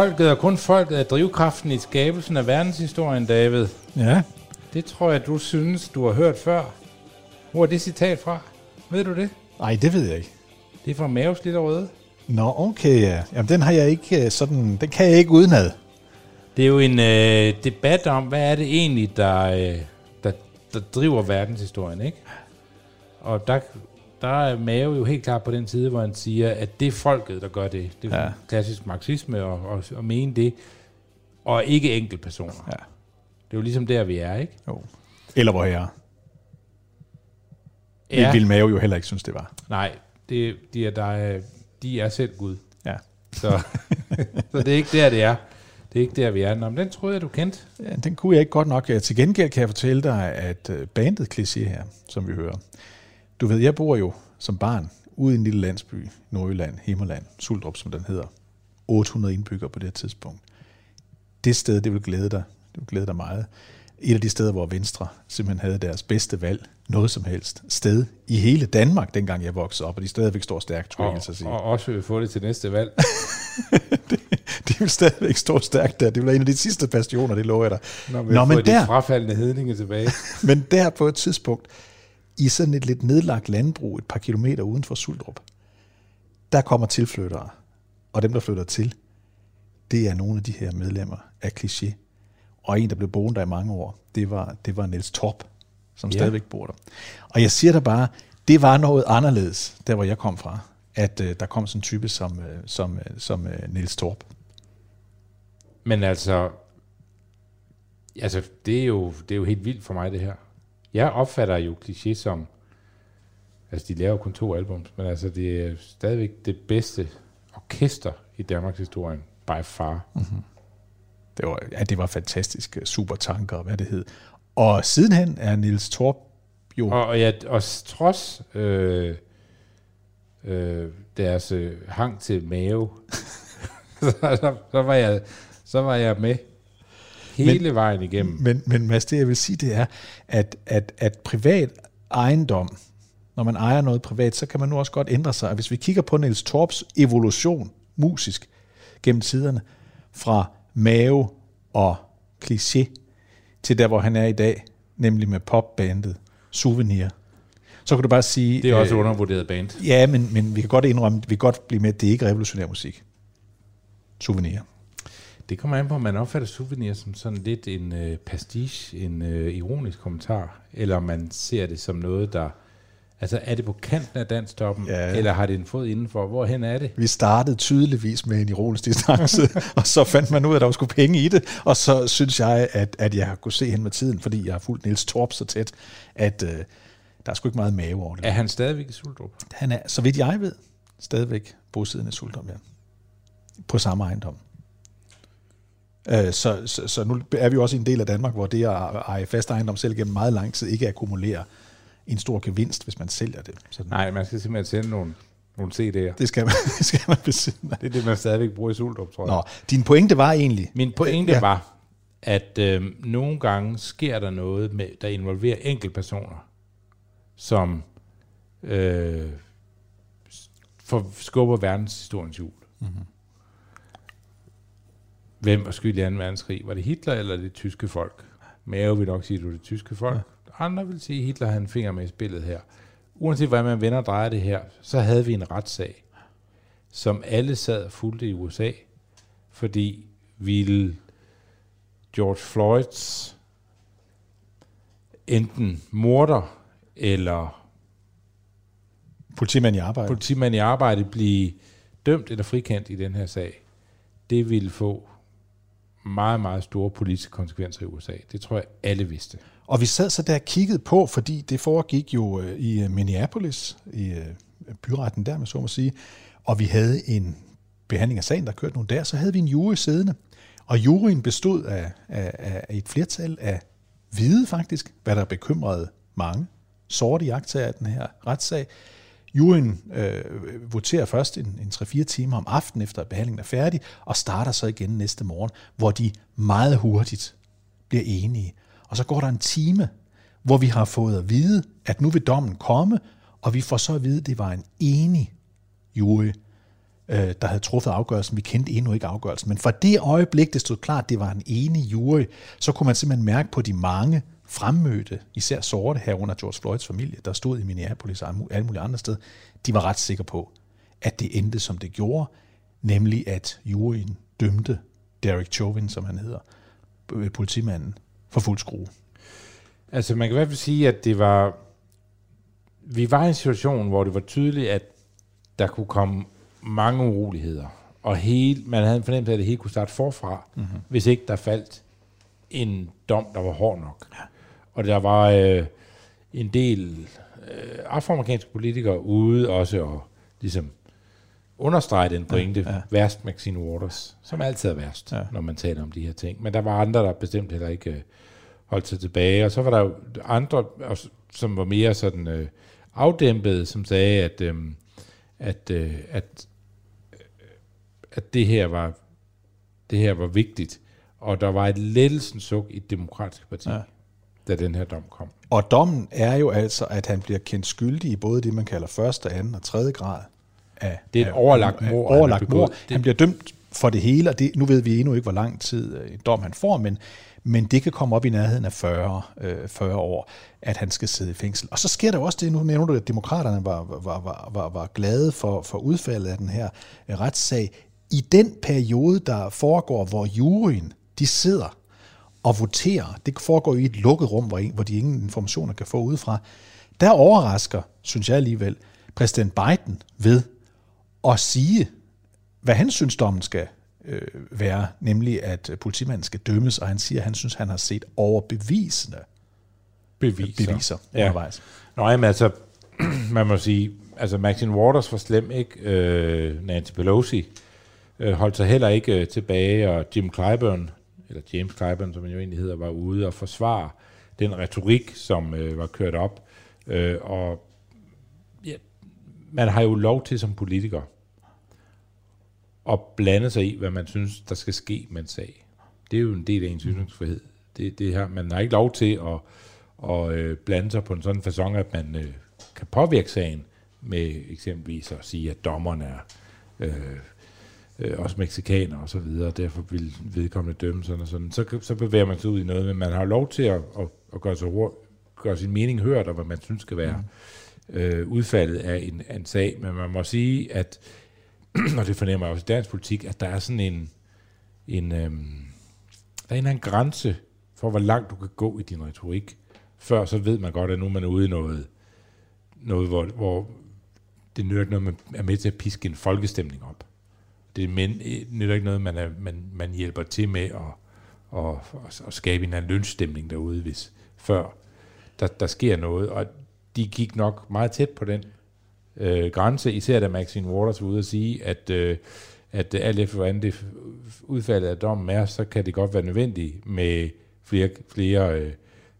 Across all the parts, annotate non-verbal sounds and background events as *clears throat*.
Folket og kun folket er drivkraften i skabelsen af verdenshistorien, David. Ja. Det tror jeg, du synes, du har hørt før. Hvor er det citat fra? Ved du det? Nej, det ved jeg ikke. Det er fra Maves Lille Røde. Nå, okay, ja. Jamen, den har jeg ikke øh, sådan... Den kan jeg ikke udenad. Det er jo en øh, debat om, hvad er det egentlig, der, øh, der, der driver verdenshistorien, ikke? Og der, der er Mave jo helt klart på den side, hvor han siger, at det er folket, der gør det. Det er Ja. klassisk marxisme og, og, og mene det. Og ikke enkeltpersoner. Ja. Det er jo ligesom der, vi er, ikke? Jo. Eller hvor jeg ja. Det ville Mave jo heller ikke synes, det var. Nej, det, de, er, der er, de er selv Gud. Ja. Så, *laughs* så det er ikke der, det er. Det er ikke der, vi er. Nå, men den troede jeg, du kendte. Ja, den kunne jeg ikke godt nok. Til gengæld kan jeg fortælle dig, at øh, bandet kliché her, som vi hører, du ved, jeg bor jo som barn ude i en lille landsby, Nordjylland, Himmerland, Suldrup, som den hedder. 800 indbyggere på det tidspunkt. Det sted, det vil glæde dig. Det vil glæde dig meget. Et af de steder, hvor Venstre simpelthen havde deres bedste valg, noget som helst, sted i hele Danmark, dengang jeg voksede op, og de stadigvæk står stærkt, tror jeg, Og, jeg sige. og også vil få det til næste valg. *laughs* De vil stadigvæk stå stærkt der. Det bliver en af de sidste bastioner, det lover jeg dig. Når vi Nå, men får de der, frafaldende hedninge tilbage. *laughs* men der på et tidspunkt, i sådan et lidt nedlagt landbrug, et par kilometer uden for Suldrup, der kommer tilflyttere. Og dem, der flytter til, det er nogle af de her medlemmer af Kliché. Og en, der blev boende der i mange år, det var, det var Niels Torp, som Ja. stadigvæk bor der. Og jeg siger dig bare, det var noget anderledes, der hvor jeg kom fra, at øh, der kom sådan en type som, øh, som, øh, som øh, Niels Torp. Men altså, altså det, er jo, det er jo helt vildt for mig, det her. Jeg opfatter jo kliché som, altså de laver kun to albums, men altså det er stadigvæk det bedste orkester i Danmarks historie, by far. Mhm. Mm-hmm. Det var, ja, det var fantastisk. Supertanker, hvad det hed. Og sidenhen er Niels Torp jo... Og, og, ja, og trods øh, øh, deres øh, hang til mave, *laughs* så, så, så, var jeg, så var jeg med hele men, vejen igennem. Men, men Mads, det jeg vil sige, det er, at, at, at privat ejendom, når man ejer noget privat, så kan man nu også godt ændre sig. Og hvis vi kigger på Niels Torps evolution, musisk, gennem tiderne, fra mave og kliché, til der, hvor han er i dag, nemlig med popbandet Souvenir. Så kan du bare sige... Det er også øh, undervurderet band. Ja, men, men vi kan godt indrømme, vi kan godt blive med, at det ikke er revolutionær musik. Souvenir. Det kommer an på, om man opfatter souvenir som sådan lidt en øh, pastiche, en øh, ironisk kommentar, eller om man ser det som noget, der... Altså, er det på kanten af danstoppen, ja. eller har det en fod indenfor? Hvorhen er det? Vi startede tydeligvis med en ironisk distance, *laughs* og så fandt man ud af, at der var sgu penge i det, og så synes jeg, at, at jeg har kunne se hen med tiden, fordi jeg har fulgt Niels Torp så tæt, at øh, der er sgu ikke meget mave over det. Er han stadigvæk i Suldrup? Han er, så vidt jeg ved, stadigvæk bosiddende i Suldrup, ja. På samme ejendom. Øh, så, så, så nu er vi også i en del af Danmark, hvor det at eje fast ejendom selv gennem meget lang tid ikke akkumulerer en stor gevinst, hvis man sælger det. Så Nej, man skal simpelthen sende nogle, nogle CD'er. Det skal man, *laughs* det skal man besidde. Det er det, man stadigvæk bruger i Suldrup, tror jeg. Nå, din pointe var egentlig... Min pointe ja. var, at øh, nogle gange sker der noget, med, der involverer enkeltpersoner, som øh, for, skubber verdenshistoriens hjul. Mm-hmm. Hvem var skyld i 2. verdenskrig? Var det Hitler eller det tyske folk? Mave vil nok sige, at det var det tyske folk. Ja. Andre vil sige, at Hitler havde en finger med i spillet her. Uanset hvad man vender og drejer det her, så havde vi en retssag, som alle sad og fulgte i USA, fordi ville George Floyds enten morder eller politimand i arbejde, politimand i arbejde blive dømt eller frikendt i den her sag, det ville få meget, meget store politiske konsekvenser i USA. Det tror jeg, alle vidste. Og vi sad så der og kiggede på, fordi det foregik jo øh, i øh, Minneapolis, i øh, byretten der, med så må sige, og vi havde en behandling af sagen, der kørte nogle der, så havde vi en jury siddende, og juryen bestod af, af, af et flertal af hvide faktisk, hvad der bekymrede mange sorte jagttager af den her retssag. Juryen øh, voterer først en, en 3-4 timer om aftenen, efter at behandlingen er færdig, og starter så igen næste morgen, hvor de meget hurtigt bliver enige. Og så går der en time, hvor vi har fået at vide, at nu vil dommen komme, og vi får så at vide, at det var en enig jury, øh, der havde truffet afgørelsen. Vi kendte endnu ikke afgørelsen, men fra det øjeblik, det stod klart, at det var en enig jury, så kunne man simpelthen mærke på de mange fremmødte, især sorte her under George Floyds familie, der stod i Minneapolis og alle mulige andre steder, de var ret sikre på, at det endte som det gjorde, nemlig at juryen dømte Derek Chauvin, som han hedder, politimanden, for fuld skrue. Altså man kan i hvert fald sige, at det var, vi var i en situation, hvor det var tydeligt, at der kunne komme mange uroligheder, og hele, man havde en fornemmelse af, at det hele kunne starte forfra, mm-hmm. hvis ikke der faldt en dom, der var hård nok. Ja. Og der var øh, en del øh, afroamerikanske politikere ude også og ligesom understrege den pointe, ja, ja. værst Maxine Waters, som altid er værst, ja. når man taler om de her ting. Men der var andre, der bestemt heller ikke øh, holdt sig tilbage. Og så var der jo andre, som var mere sådan øh, afdæmpede, som sagde, at, øh, at, øh, at, at det her var det her var vigtigt. Og der var et lettelsens suk i det demokratiske parti. Ja da den her dom kom. Og dommen er jo altså, at han bliver kendt skyldig i både det, man kalder første, anden og tredje grad af... Det er et overlagt mor. Overlagt mor. Det. Han bliver dømt for det hele, og det, nu ved vi endnu ikke, hvor lang tid øh, en dom han får, men, men det kan komme op i nærheden af 40, øh, 40 år, at han skal sidde i fængsel. Og så sker der også det, nu nævner du, at demokraterne var, var, var, var, var glade for, for udfaldet af den her øh, retssag. I den periode, der foregår, hvor juryen, de sidder og votere, det foregår i et lukket rum, hvor, hvor de ingen informationer kan få udefra, der overrasker, synes jeg alligevel, præsident Biden ved at sige, hvad han synes, dommen skal øh, være, nemlig at politimanden skal dømmes, og han siger, at han synes, han har set overbevisende beviser, beviser ja. undervejs. Nå, men altså, *clears throat* man må sige, altså Maxine Waters var slem, ikke? Øh, Nancy Pelosi øh, holdt sig heller ikke øh, tilbage, og Jim Clyburn eller James Clyburn, som han jo egentlig hedder, var ude og forsvare den retorik, som øh, var kørt op. Øh, og ja, man har jo lov til som politiker at blande sig i, hvad man synes, der skal ske med en sag. Det er jo en del af ens ytringsfrihed. Det, det her, man har ikke lov til at, at øh, blande sig på en sådan façon, at man øh, kan påvirke sagen med eksempelvis at sige, at dommerne er øh, øh, også meksikaner og så videre, og derfor vil vedkommende dømme sådan og sådan. Så, så bevæger man sig ud i noget, men man har lov til at, at, at gøre, sig, gøre sin mening hørt, og hvad man synes skal være mm. øh, udfaldet af en, af en sag. Men man må sige, at, *clears throat* og det fornemmer jeg også i dansk politik, at der er sådan en, en øh, der er en eller anden grænse for, hvor langt du kan gå i din retorik. Før så ved man godt, at nu man er ude i noget, noget hvor, hvor det nytter ikke noget, man er med til at piske en folkestemning op. Det men, øh, nytter ikke noget, man, er, man, man hjælper til med at, at, at, at skabe en lønstemning derude, hvis før der, der sker noget. Og de gik nok meget tæt på den øh, grænse, især da Maxine Waters var ude at sige, at, øh, at øh, alt efter hvordan det udfaldet af dommen er, så kan det godt være nødvendigt med flere, flere øh,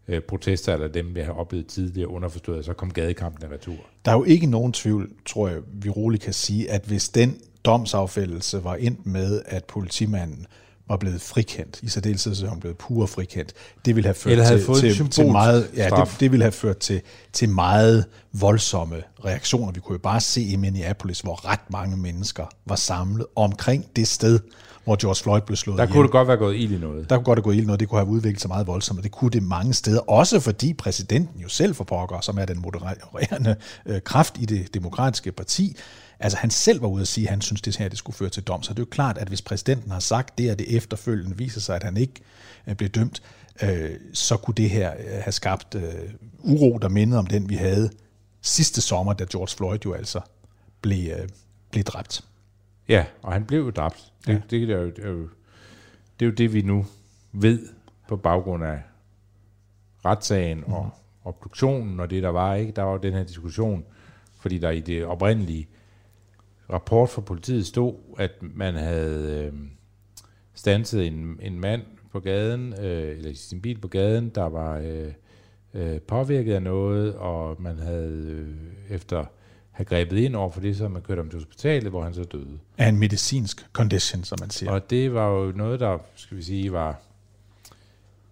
øh, protester, eller dem, vi har oplevet tidligere underforstået, så kom gadekampen af retur. Der er jo ikke nogen tvivl, tror jeg, vi roligt kan sige, at hvis den domsafvældelse var endt med, at politimanden var blevet frikendt, i særdeleshed så han blevet pur frikendt. Det ville have ført Eller til, til, til meget, ja, det, det ville have ført til, til meget voldsomme reaktioner. Vi kunne jo bare se i Minneapolis, hvor ret mange mennesker var samlet omkring det sted, hvor George Floyd blev slået Der kunne det godt være gået ild i noget. Der kunne godt have gået ild i noget. Det kunne have udviklet sig meget voldsomt, og det kunne det mange steder. Også fordi præsidenten jo selv for pokker, som er den modererende øh, kraft i det demokratiske parti, Altså han selv var ude at sige, at han synes, det her det skulle føre til dom. Så det er jo klart, at hvis præsidenten har sagt det, og det efterfølgende viser sig, at han ikke øh, blev dømt, øh, så kunne det her øh, have skabt øh, uro, der mindede om den, vi havde sidste sommer, da George Floyd jo altså blev, øh, blev dræbt. Ja, og han blev jo dræbt. Det, ja. det, det, er jo, det, er jo, det er jo det, vi nu ved på baggrund af retssagen mm. og obduktionen og det, der var. ikke. Der var den her diskussion, fordi der i det oprindelige rapport fra politiet stod, at man havde øh, stanset en, en mand på gaden, øh, eller i sin bil på gaden, der var øh, øh, påvirket af noget, og man havde øh, efter have grebet ind over for det, så man kørte ham til hospitalet, hvor han så døde. Af en medicinsk condition, som man siger. Og det var jo noget, der, skal vi sige, var...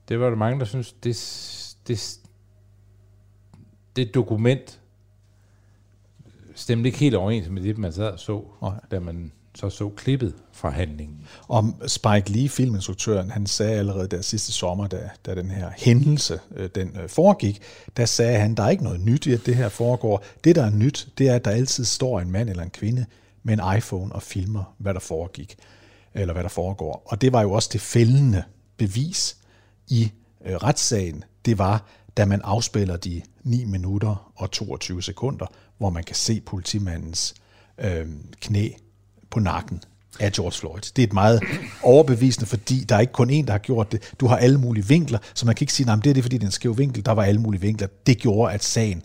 Det var der mange, der synes, det, det, det dokument stemte ikke helt overens med det, man sad og så, okay. da man så så klippet fra handlingen. Om Spike Lee, filminstruktøren, han sagde allerede der sidste sommer, da, da den her hændelse øh, den øh, foregik, der sagde han, der er ikke noget nyt i, at det her foregår. Det, der er nyt, det er, at der altid står en mand eller en kvinde med en iPhone og filmer, hvad der foregik, eller hvad der foregår. Og det var jo også det fældende bevis i øh, retssagen. Det var, da man afspiller de 9 minutter og 22 sekunder, hvor man kan se politimandens øh, knæ på nakken af George Floyd. Det er et meget overbevisende, fordi der er ikke kun én, der har gjort det. Du har alle mulige vinkler, så man kan ikke sige, at det er det, fordi det er en skæv vinkel. Der var alle mulige vinkler. Det gjorde, at sagen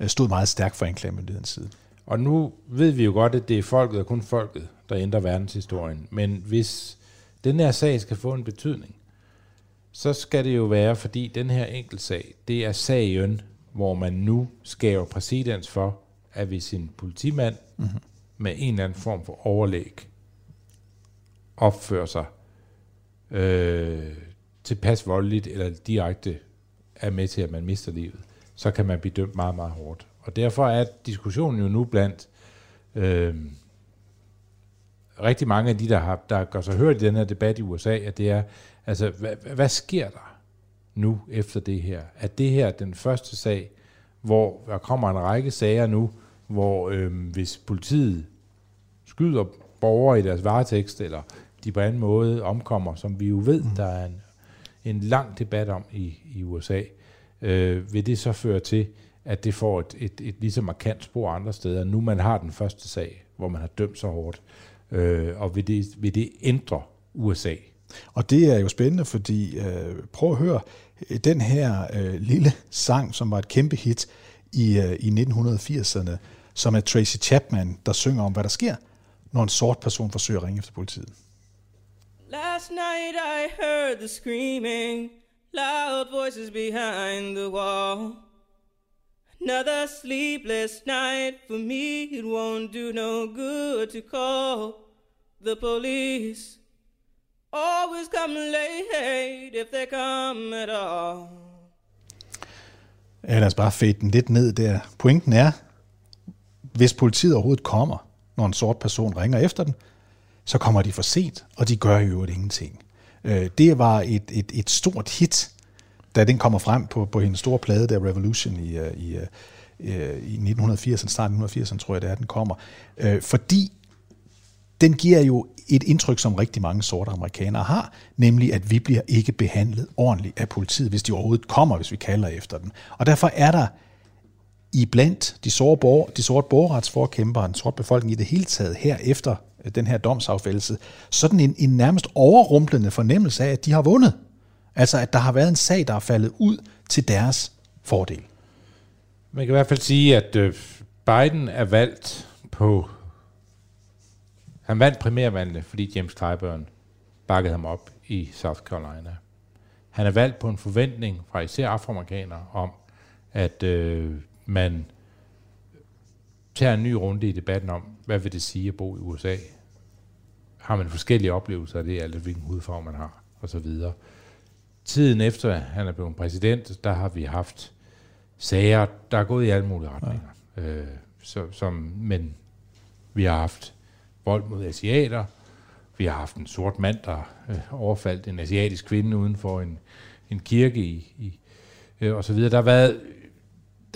øh, stod meget stærkt for anklagemyndighedens side. Og nu ved vi jo godt, at det er folket og kun folket, der ændrer verdenshistorien. Men hvis den her sag skal få en betydning, så skal det jo være, fordi den her enkeltsag, det er sagen, hvor man nu skaber præcedens for, at hvis en politimand mm-hmm. med en eller anden form for overlæg opfører sig øh, tilpas voldeligt eller direkte er med til, at man mister livet, så kan man blive dømt meget, meget hårdt. Og derfor er diskussionen jo nu blandt øh, rigtig mange af de, der, har, der gør sig hørt i den her debat i USA, at det er, altså, hvad, hvad sker der nu efter det her? Er det her den første sag, hvor der kommer en række sager nu, hvor øh, hvis politiet skyder borgere i deres varetekst, eller de på anden måde omkommer, som vi jo ved, mm. der er en, en lang debat om i, i USA, øh, vil det så føre til, at det får et, et, et lige så markant spor andre steder, nu man har den første sag, hvor man har dømt så hårdt, øh, og vil det, vil det ændre USA? Og det er jo spændende, fordi øh, prøv at høre, den her øh, lille sang, som var et kæmpe hit i, øh, i 1980'erne, som er Tracy Chapman, der synger om, hvad der sker, når en sort person forsøger at ringe efter politiet. Last night I heard the screaming, loud voices behind the wall. Another sleepless night for me, it won't do no good to call the police. Always come late if they come at all. Ja, lad os bare fade den lidt ned der. Pointen er, hvis politiet overhovedet kommer, når en sort person ringer efter den, så kommer de for sent, og de gør jo ingenting. Øh, det var et, et, et stort hit, da den kommer frem på, på hendes store plade, der Revolution i, øh, i, øh, i 1980'erne, start 1980'erne tror jeg det er, den kommer. Fordi den giver jo et indtryk, som rigtig mange sorte amerikanere har, nemlig at vi bliver ikke behandlet ordentligt af politiet, hvis de overhovedet kommer, hvis vi kalder efter den. Og derfor er der i blandt de sorte, borger, de sorte borgerretsforkæmpere, en sort befolkning i det hele taget, her efter øh, den her domsaffældelse, sådan en, en nærmest overrumplende fornemmelse af, at de har vundet. Altså, at der har været en sag, der er faldet ud til deres fordel. Man kan i hvert fald sige, at øh, Biden er valgt på... Han vandt primærvalgene, fordi James Clyburn bakkede ham op i South Carolina. Han er valgt på en forventning fra især afroamerikanere om, at øh, man tager en ny runde i debatten om, hvad vil det sige at bo i USA? Har man forskellige oplevelser af det, alt hvilken hudfarve man har, og så videre. Tiden efter han er blevet præsident, der har vi haft sager, der er gået i alle mulige retninger. Ja. Øh, så, som, men vi har haft vold mod asiater, vi har haft en sort mand, der øh, overfaldt en asiatisk kvinde uden for en, en kirke i, i øh, og så videre. Der har været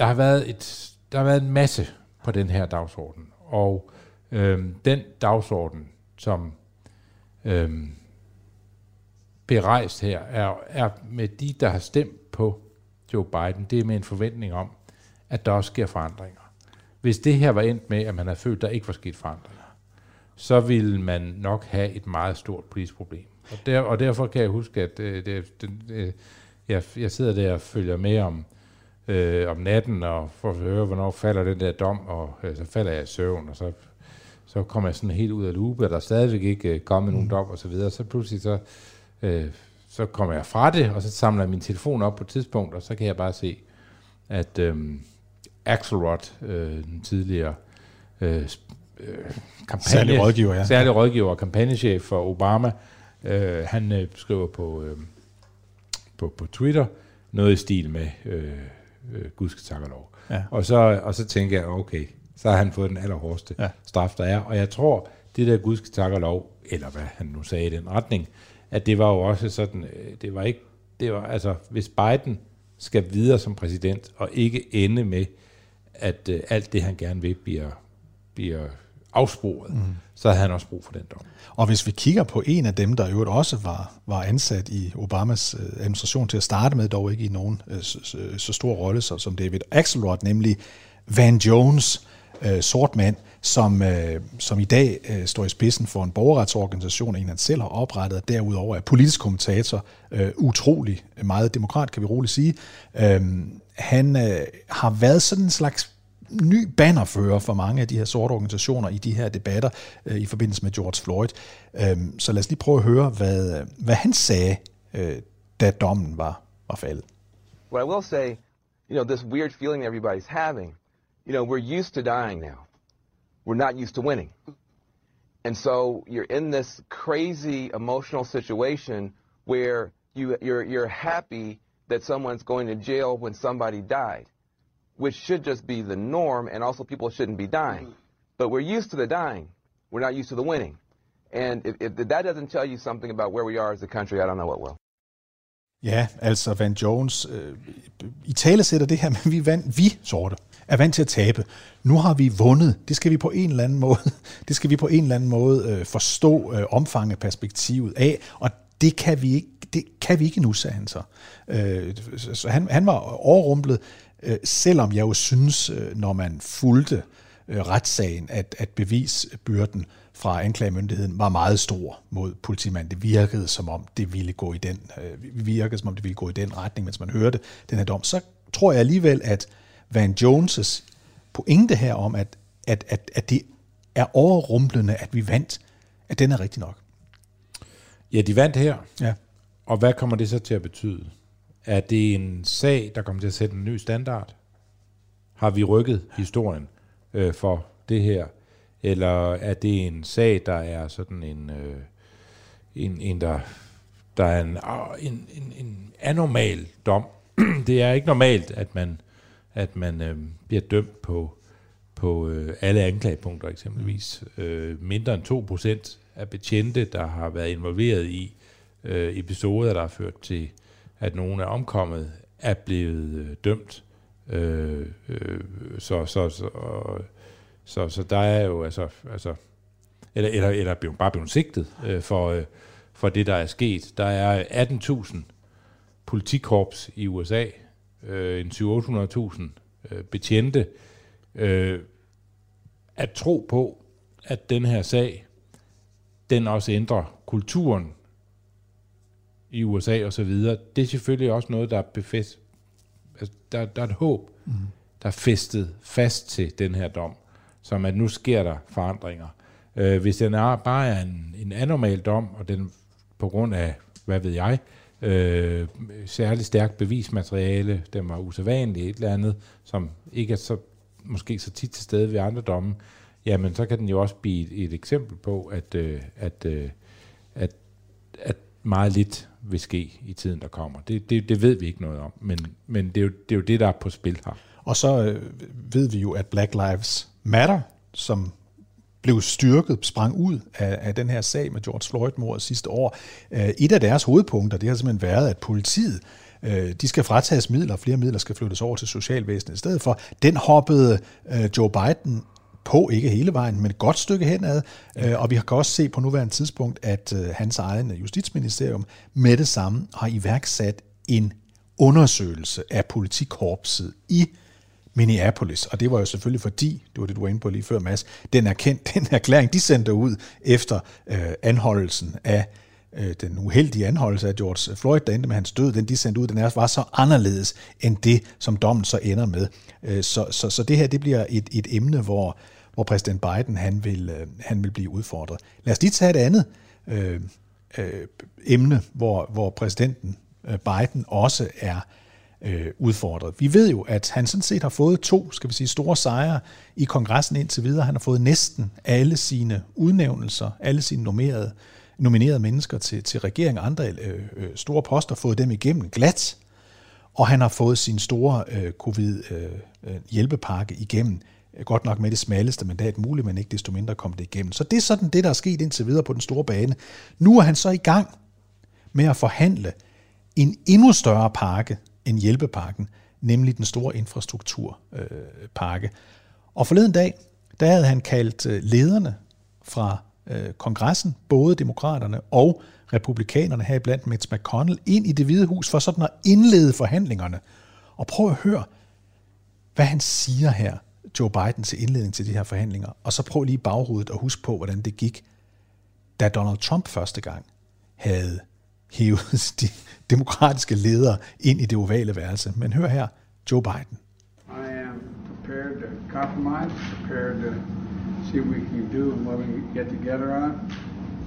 der har været et der har været en masse på den her dagsorden. Og øhm, den dagsorden, som øhm, bliver rejst her, er, er med de, der har stemt på Joe Biden, det er med en forventning om, at der også sker forandringer. Hvis det her var endt med, at man havde følt, der ikke var sket forandringer, så ville man nok have et meget stort politisk problem. Og, der, og derfor kan jeg huske, at øh, det, det, øh, jeg, jeg sidder der og følger med om, øh, om natten, og for at høre, hvornår falder den der dom, og øh, så falder jeg i søvn, og så, så kommer jeg sådan helt ud af loopet, og der er stadigvæk ikke øh, kommet mm. nogen dom, og så videre. Så pludselig så, øh, så kommer jeg fra det, og så samler jeg min telefon op på et tidspunkt, og så kan jeg bare se, at øh, Axelrod, øh, den tidligere øh, øh, kampagne, særlig rådgiver, ja. særlig rådgiver og kampagnechef for Obama, øh, han øh, skriver på, øh, på, på Twitter noget i stil med, øh, øh, Gud skal takke lov. Ja. Og, så, og så tænker jeg, okay, så har han fået den allerhårdeste ja. straf, der er. Og jeg tror, det der Gud skal takke lov, eller hvad han nu sagde i den retning, at det var jo også sådan, øh, det var ikke, det var, altså, hvis Biden skal videre som præsident, og ikke ende med, at uh, alt det, han gerne vil, bliver, bliver afsporet, mm. så havde han også brug for den dom. Og hvis vi kigger på en af dem, der i øvrigt også var, var ansat i Obamas øh, administration til at starte med, dog ikke i nogen øh, så, så stor rolle som David Axelrod, nemlig Van Jones, øh, sort mand, som, øh, som i dag øh, står i spidsen for en borgerretsorganisation, en han selv har oprettet, og derudover er politisk kommentator, øh, utrolig meget demokrat, kan vi roligt sige. Øh, han øh, har været sådan en slags ny bannerfører for mange af de her sorte organisationer i de her debatter øh, i forbindelse med George Floyd. Øhm, så lad os lige prøve at høre, hvad, hvad han sagde, øh, da dommen var, var faldet. What I will say, you know, this weird feeling everybody's having, you know, we're used to dying now. We're not used to winning. And so you're in this crazy emotional situation where you, you're, you're happy that someone's going to jail when somebody died which should just be the norm, and also people shouldn't be dying. But we're used to the dying. We're not used to the winning. And if, if that doesn't tell you something about where we are as a country, I don't know what will. Ja, altså Van Jones øh, i tale sætter det her at vi, vand, vi sorte er vant til at tabe. Nu har vi vundet. Det skal vi på en eller anden måde, *laughs* det skal vi på en eller anden måde øh, forstå øh, omfanget perspektivet af, og det kan vi ikke, det kan vi ikke nu, sagde han så. Øh, så han, han var overrumplet. Øh, selvom jeg jo synes, øh, når man fulgte øh, retssagen, at, at bevisbyrden fra anklagemyndigheden var meget stor mod politimanden. Det virkede som om det ville gå i den, virkede som om det ville gå i den retning, mens man hørte den her dom. Så tror jeg alligevel, at Van Jones' pointe her om, at, at, at, at det er overrumplende, at vi vandt, at den er rigtig nok. Ja, de vandt her. Ja. Og hvad kommer det så til at betyde? Er det en sag, der kommer til at sætte en ny standard? Har vi rykket historien øh, for det her? Eller er det en sag, der er sådan en, øh, en, en der, der er en, ah, en, en, en anormal dom? *clears throat* det er ikke normalt, at man, at man øh, bliver dømt på, på øh, alle anklagepunkter eksempelvis. Øh, mindre end 2% af betjente, der har været involveret i øh, episoder, der har ført til, at nogen er omkommet, er blevet øh, dømt. Øh, øh, så, så, så, og, så, så der er jo altså, altså eller, eller, eller blevet, bare blevet sigtet øh, for, øh, for det, der er sket. Der er 18.000 politikorps i USA, øh, en 700.000 øh, betjente. Øh, at tro på, at den her sag, den også ændrer kulturen i USA og så videre, det er selvfølgelig også noget, der er befæst, altså, der, der er et håb, mm. der er festet fast til den her dom, som at nu sker der forandringer. Øh, hvis den er, bare er en, en anormal dom, og den på grund af, hvad ved jeg, øh, særligt stærkt bevismateriale, den var usædvanlig, et eller andet, som ikke er så, måske så tit til stede ved andre domme, jamen så kan den jo også blive et, et eksempel på, at, øh, at, øh, at, at meget lidt vil ske i tiden, der kommer. Det, det, det ved vi ikke noget om, men, men det, er jo, det er jo det, der er på spil her. Og så øh, ved vi jo, at Black Lives Matter, som blev styrket, sprang ud af, af den her sag med George Floyd-mordet sidste år. Øh, et af deres hovedpunkter, det har simpelthen været, at politiet øh, de skal fratages midler, flere midler skal flyttes over til socialvæsenet i stedet for. Den hoppede øh, Joe Biden på, ikke hele vejen, men et godt stykke henad. Ja. Og vi kan også se på nuværende tidspunkt, at øh, hans egen justitsministerium med det samme har iværksat en undersøgelse af politikorpset i Minneapolis. Og det var jo selvfølgelig fordi, det var det, du var inde på lige før, Mads, den, erkendt, *laughs* den erklæring, de sendte ud efter øh, anholdelsen af øh, den uheldige anholdelse af George Floyd, der endte med hans død, den de sendte ud, den er, altså var så anderledes end det, som dommen så ender med. Øh, så, så, så det her, det bliver et, et emne, hvor, hvor præsident Biden, han vil, øh, han vil blive udfordret. Lad os lige tage et andet øh, øh, emne, hvor, hvor præsidenten øh, Biden også er øh, udfordret. Vi ved jo, at han sådan set har fået to, skal vi sige, store sejre i kongressen indtil videre. Han har fået næsten alle sine udnævnelser, alle sine nominerede, nominerede mennesker til, til regering og andre øh, øh, store poster, fået dem igennem glat, og han har fået sin store øh, covid-hjælpepakke øh, øh igennem Øh, godt nok med det smalleste mandat muligt, men ikke desto mindre kom det igennem. Så det er sådan det, der er sket indtil videre på den store bane. Nu er han så i gang med at forhandle en endnu større pakke end hjælpepakken, nemlig den store infrastrukturpakke. Og forleden dag, der havde han kaldt øh, lederne fra øh, kongressen, både demokraterne og republikanerne her blandt Mitch McConnell, ind i det hvide hus for sådan at indlede forhandlingerne. Og prøv at høre, hvad han siger her, Joe Biden, til indledning til de her forhandlinger. Og så prøv lige baghovedet at huske på, hvordan det gik, da Donald Trump første gang havde hævet *laughs* de demokratiske ledere ind i det ovale værelse. Men hør her, Joe Biden. I am prepared to compromise, prepared to see what we can do and what we can get together on.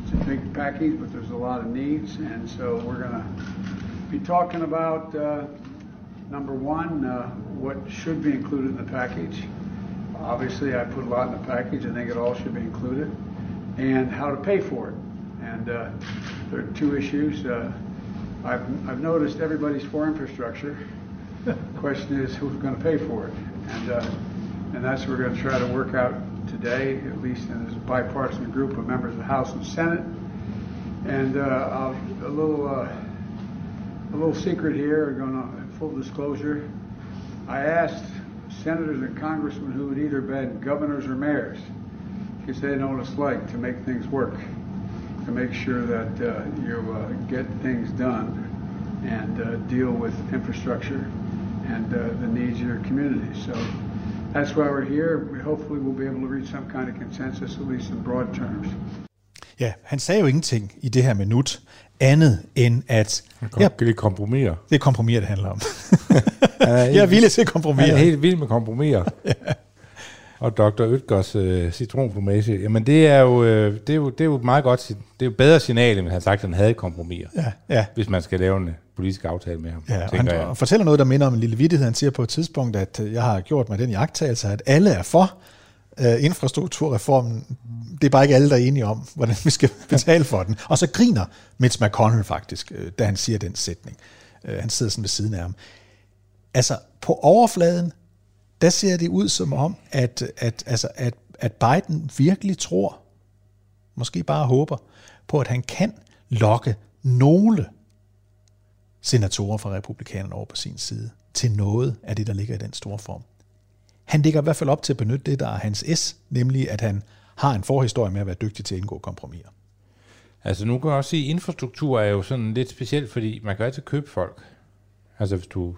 It's a big package, but there's a lot of needs, and so we're going to be talking about uh, number one, uh, what should be included in the package. Obviously, I put a lot in the package. I think it all should be included, and how to pay for it. And uh, there are two issues. Uh, I've, I've noticed everybody's for infrastructure. the question is who's going to pay for it? And, uh, and that's what we're going to try to work out today, at least in this bipartisan group of members of the House and Senate. And uh, a little uh, a little secret here, going to full disclosure. I asked senators and congressmen who had either been governors or mayors, because they know what it's like to make things work to make sure that uh, you uh, get things done and uh, deal with infrastructure and uh, the needs of your community. So that's why we're here. We hopefully we'll be able to reach some kind of consensus, at least in broad terms. Ja, han sagde jo ingenting i det her minut, andet end at... Kom, ja, det er kompromiser. Det er kompromiser, det handler om. *laughs* jeg er villig til kompromiser. Han er helt vild med kompromiser. *laughs* ja. og Dr. Ødgers øh, citronplumage. Jamen det er, jo, øh, det, er jo, det er jo meget godt, det er jo bedre signal, end han sagt, at han havde kompromis, Ja, ja. hvis man skal lave en øh, politisk aftale med ham, Ja, han jeg. fortæller noget, der minder om en lille vittighed. Han siger på et tidspunkt, at øh, jeg har gjort mig den jagttagelse, at alle er for uh, infrastrukturreformen. Det er bare ikke alle, der er enige om, hvordan vi skal betale for den. Og så griner Mitch McConnell faktisk, øh, da han siger den sætning. Uh, han sidder sådan ved siden af ham. Altså, på overfladen, der ser det ud som om, at, at, altså, at, at Biden virkelig tror, måske bare håber, på at han kan lokke nogle senatorer fra republikanerne over på sin side til noget af det, der ligger i den store form. Han ligger i hvert fald op til at benytte det, der er hans S, nemlig at han har en forhistorie med at være dygtig til at indgå kompromiser. Altså nu kan jeg også sige, at infrastruktur er jo sådan lidt specielt, fordi man kan altid købe folk. Altså hvis du,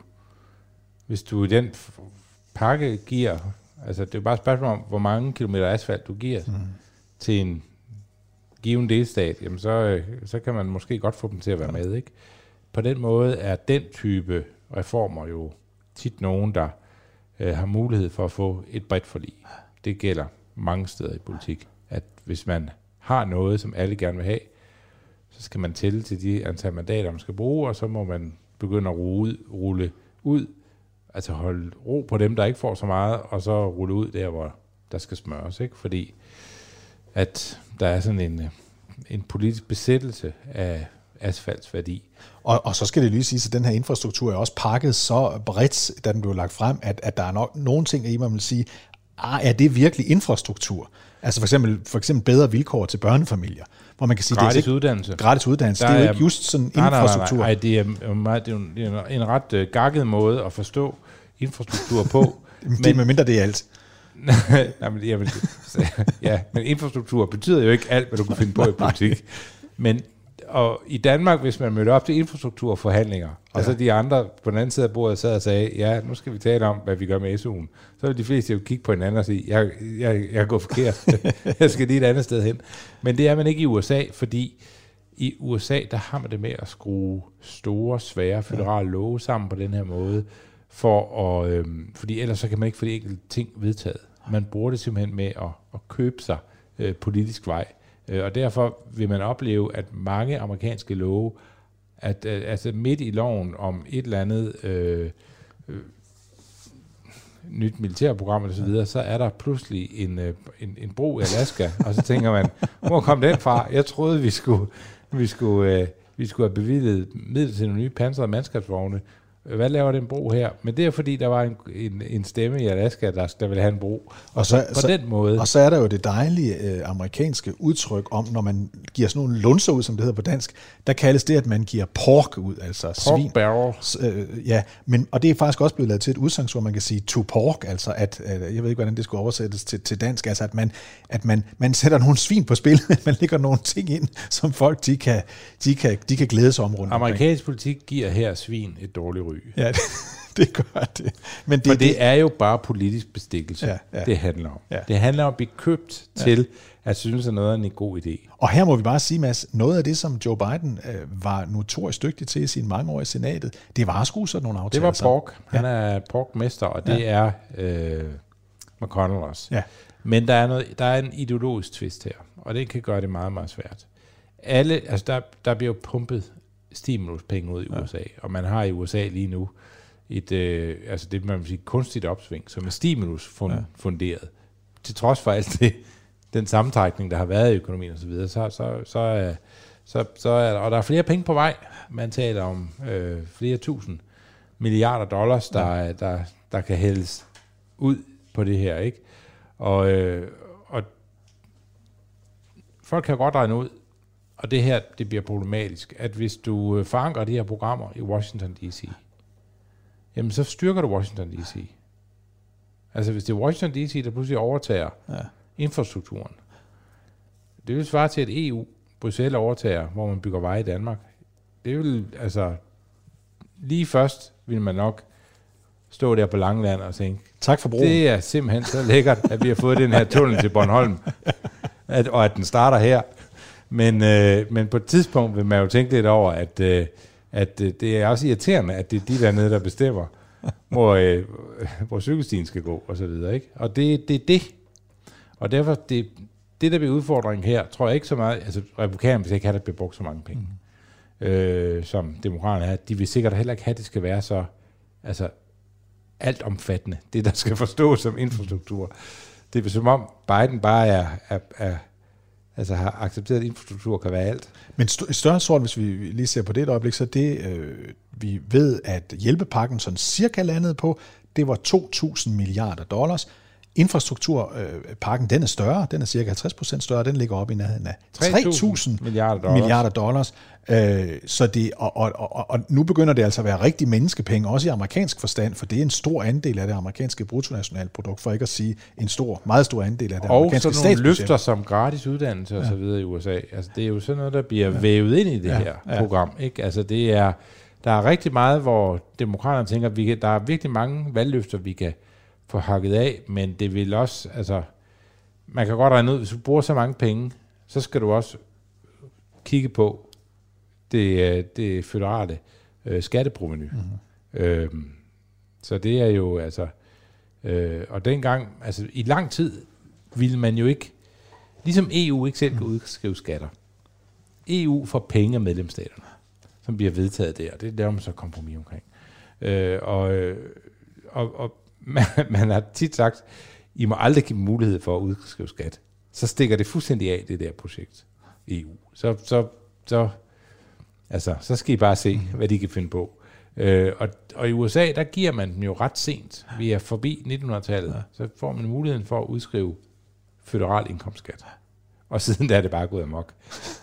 hvis du den pakke giver, altså det er jo bare et spørgsmål om, hvor mange kilometer asfalt du giver mm. til en given delstat, jamen så, øh, så kan man måske godt få dem til at være med, ikke? På den måde er den type reformer jo tit nogen, der øh, har mulighed for at få et bredt forlig. Det gælder mange steder i politik, at hvis man har noget, som alle gerne vil have, så skal man tælle til de antal mandater, man skal bruge, og så må man begynde at rulle ud, rulle ud altså holde ro på dem, der ikke får så meget, og så rulle ud der, hvor der skal smøres, ikke? Fordi at der er sådan en, øh, en politisk besættelse af asfaltsværdi. Og, og så skal det lige sige, at den her infrastruktur er også pakket så bredt, da den blev lagt frem, at, at der er nok nogle ting, i man vil sige, ah, er det virkelig infrastruktur? Altså for eksempel, for eksempel bedre vilkår til børnefamilier, hvor man kan sige, Gratis det er ikke, uddannelse. gratis uddannelse, det er jo ikke just sådan nej, nej, nej, infrastruktur. Nej, nej, det er, meget, det er en, det er en ret uh, gakket måde at forstå infrastruktur på. *laughs* det er med mindre det er alt. *laughs* Nej, men, vil, *laughs* ja, men infrastruktur betyder jo ikke alt, hvad du kan finde på i politik. Men og i Danmark, hvis man mødte op til infrastrukturforhandlinger, og så de andre på den anden side af bordet sad og sagde, ja, nu skal vi tale om, hvad vi gør med SU'en, så vil de fleste jo kigge på hinanden og sige, jeg, jeg, jeg går forkert, *laughs* jeg skal lige et andet sted hen. Men det er man ikke i USA, fordi i USA, der har man det med at skrue store, svære føderale love sammen på den her måde, for at, øhm, fordi ellers så kan man ikke få de enkelte ting vedtaget. Man bruger det simpelthen med at, at købe sig øh, politisk vej. Øh, og derfor vil man opleve, at mange amerikanske love, at øh, altså midt i loven om et eller andet øh, øh, nyt militærprogram og så videre, så er der pludselig en, øh, en, en bro i Alaska, og så tænker man, hvor kom den fra? Jeg troede, vi skulle, vi skulle, øh, vi skulle have bevilget midler til nogle nye pansrede mandskabsvogne. Hvad laver den bro her? Men det er fordi, der var en, en, en stemme i Alaska, der, der ville have en bro. Og så, på den måde... Og så er der jo det dejlige øh, amerikanske udtryk om, når man giver sådan nogle lunser ud, som det hedder på dansk, der kaldes det, at man giver pork ud, altså Pork svin. barrel. Øh, ja, men, og det er faktisk også blevet lavet til et udsagn, hvor man kan sige to pork, altså at, at jeg ved ikke, hvordan det skulle oversættes til, til dansk, altså at man, at man, man sætter nogle svin på spil, *laughs* man lægger nogle ting ind, som folk de kan, de kan, de kan glæde sig om rundt omkring. Amerikansk politik giver her svin et dårligt ry. Ja, *laughs* det, det gør det. Men Det, For det er jo bare politisk bestikkelse, Ja, ja. det handler om. Ja. Det handler om at blive købt til at synes, at noget er en god idé. Og her må vi bare sige, Mads, noget af det, som Joe Biden øh, var notorisk dygtig til i sine mange år i senatet, det var at skrue sådan nogle Det aftaler var sammen. Pork. Han er Pork-mester, og det er øh, McConnell også. Ja. Men der er, noget, der er en ideologisk twist her, og det kan gøre det meget, meget svært. Alle, altså der, der bliver jo pumpet stimuluspenge ud i ja. USA, og man har i USA lige nu et, øh, altså det man vil sige, kunstigt opsving, som er stimulus fund, ja. funderet. Til trods for alt det, den sammentrækning, der har været i økonomien osv., så, videre, så, så, så, er, så, så er der, og der er flere penge på vej. Man taler om øh, flere tusind milliarder dollars, der, ja. der, der kan hældes ud på det her, ikke? Og, øh, og folk kan godt regne ud, og det her, det bliver problematisk, at hvis du øh, forankrer de her programmer i Washington D.C., jamen så styrker du Washington D.C. Altså hvis det er Washington D.C., der pludselig overtager ja. infrastrukturen, det vil svare til, at EU, Bruxelles overtager, hvor man bygger veje i Danmark. Det vil, altså, lige først vil man nok stå der på Langland og tænke, Tak for broen. det er simpelthen så lækkert, at vi har fået den her tunnel til Bornholm, *laughs* at, og at den starter her. Men, øh, men på et tidspunkt vil man jo tænke lidt over, at, øh, at øh, det er også irriterende, at det er de dernede, der bestemmer. *laughs* hvor, øh, hvor cykelstien skal gå, og så videre. Ikke? Og det, det er det. Og derfor, det, det der bliver udfordringen her, tror jeg ikke så meget, altså republikanerne vil ikke have, at der bliver brugt så mange penge, mm. øh, som demokraterne er. De vil sikkert heller ikke have, at det skal være så altså, alt omfattende, det der skal forstås som infrastruktur. Det er som om Biden bare er, er, er altså har accepteret, at infrastruktur kan være alt. Men st- større sort, hvis vi lige ser på det et øjeblik, så det, øh, vi ved, at hjælpepakken sådan cirka landede på, det var 2.000 milliarder dollars. Infrastrukturpakken, den er større, den er cirka 50% større, den ligger op i nærheden af 3.000 milliarder dollars. Milliarder dollars. Øh, så det, og, og, og, og nu begynder det altså at være rigtig menneskepenge, også i amerikansk forstand, for det er en stor andel af det amerikanske bruttonationalprodukt, for ikke at sige en stor, meget stor andel af det og amerikanske Og sådan nogle løfter som gratis uddannelse og så videre i USA. Altså det er jo sådan noget, der bliver ja. vævet ind i det ja. her ja. program. Ikke? Altså det er, der er rigtig meget, hvor demokraterne tænker, at vi kan, der er virkelig mange valgløfter, vi kan få hakket af, men det vil også, altså, man kan godt regne ud, hvis du bruger så mange penge, så skal du også kigge på det, øh, det føderale øh, skatteproveny. Mm-hmm. Øhm, så det er jo, altså, øh, og dengang, altså i lang tid, ville man jo ikke, ligesom EU ikke selv kan mhm. udskrive skatter. EU får penge af medlemsstaterne, som bliver vedtaget der, det laver man så kompromis omkring. Øh, og, øh, og, og man, man har tit sagt, I må aldrig give mulighed for at udskrive skat. Så stikker det fuldstændig af, det der projekt EU. Så, så, så, altså, så skal I bare se, hvad de kan finde på. Øh, og, og i USA, der giver man dem jo ret sent. Vi er forbi 1900-tallet. Ja. Så får man muligheden for at udskrive federal indkomstskat. Og siden der er det bare gået amok.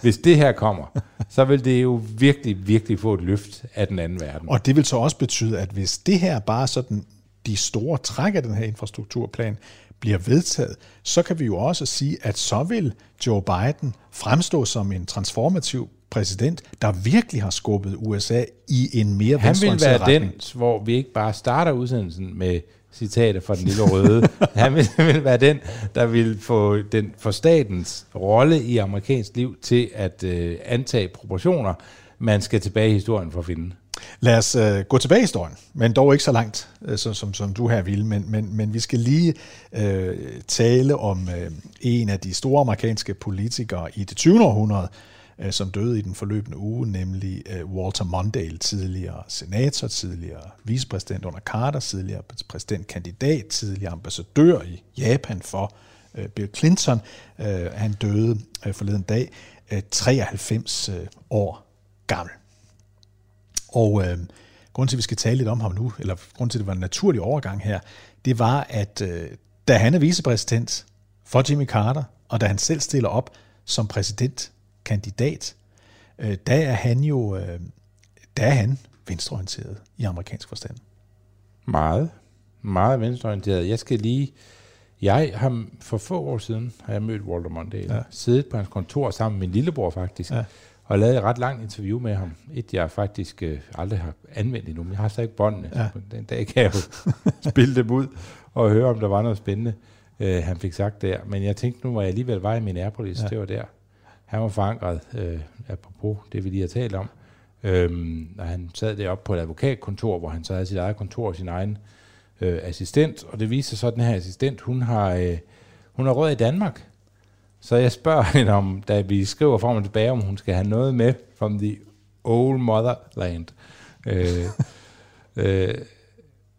Hvis det her kommer, så vil det jo virkelig, virkelig få et løft af den anden verden. Og det vil så også betyde, at hvis det her bare sådan de store træk af den her infrastrukturplan bliver vedtaget, så kan vi jo også sige, at så vil Joe Biden fremstå som en transformativ præsident, der virkelig har skubbet USA i en mere Han vil være retning. den, hvor vi ikke bare starter udsendelsen med citater fra den lille røde. *laughs* Han vil, vil være den, der vil få den for statens rolle i amerikansk liv til at øh, antage proportioner, man skal tilbage i historien for at finde. Lad os øh, gå tilbage i historien, men dog ikke så langt, øh, som, som, som du her vil. Men, men, men vi skal lige øh, tale om øh, en af de store amerikanske politikere i det 20. århundrede, øh, som døde i den forløbende uge, nemlig øh, Walter Mondale, tidligere senator, tidligere vicepræsident under Carter, tidligere præsidentkandidat, tidligere ambassadør i Japan for øh, Bill Clinton. Øh, han døde øh, forleden dag, øh, 93 øh, år gammel. Og øh, grunden til, at vi skal tale lidt om ham nu, eller grunden til, at det var en naturlig overgang her, det var, at øh, da han er vicepræsident for Jimmy Carter, og da han selv stiller op som præsidentkandidat, øh, der er han jo øh, der er han venstreorienteret i amerikansk forstand. Meget. Meget venstreorienteret. Jeg skal lige... Jeg har for få år siden har jeg mødt Walter Mondale. Ja. Siddet på hans kontor sammen med min lillebror faktisk. Ja og lavet et ret langt interview med ham. Et, jeg faktisk øh, aldrig har anvendt endnu, men jeg har stadig båndene. Ja. Den dag kan jeg jo *laughs* spille dem ud og høre, om der var noget spændende, øh, han fik sagt der. Men jeg tænkte nu, hvor jeg alligevel var i Minneapolis, ja. det var der. Han var forankret, øh, apropos det, vi lige har talt om. Øhm, og han sad deroppe på et advokatkontor, hvor han så havde sit eget kontor og sin egen øh, assistent. Og det viste sig så, at den her assistent, hun har, øh, hun har råd i Danmark. Så jeg spørger hende om, da vi skriver frem og tilbage, om hun skal have noget med from the old motherland. Øh, *laughs* øh,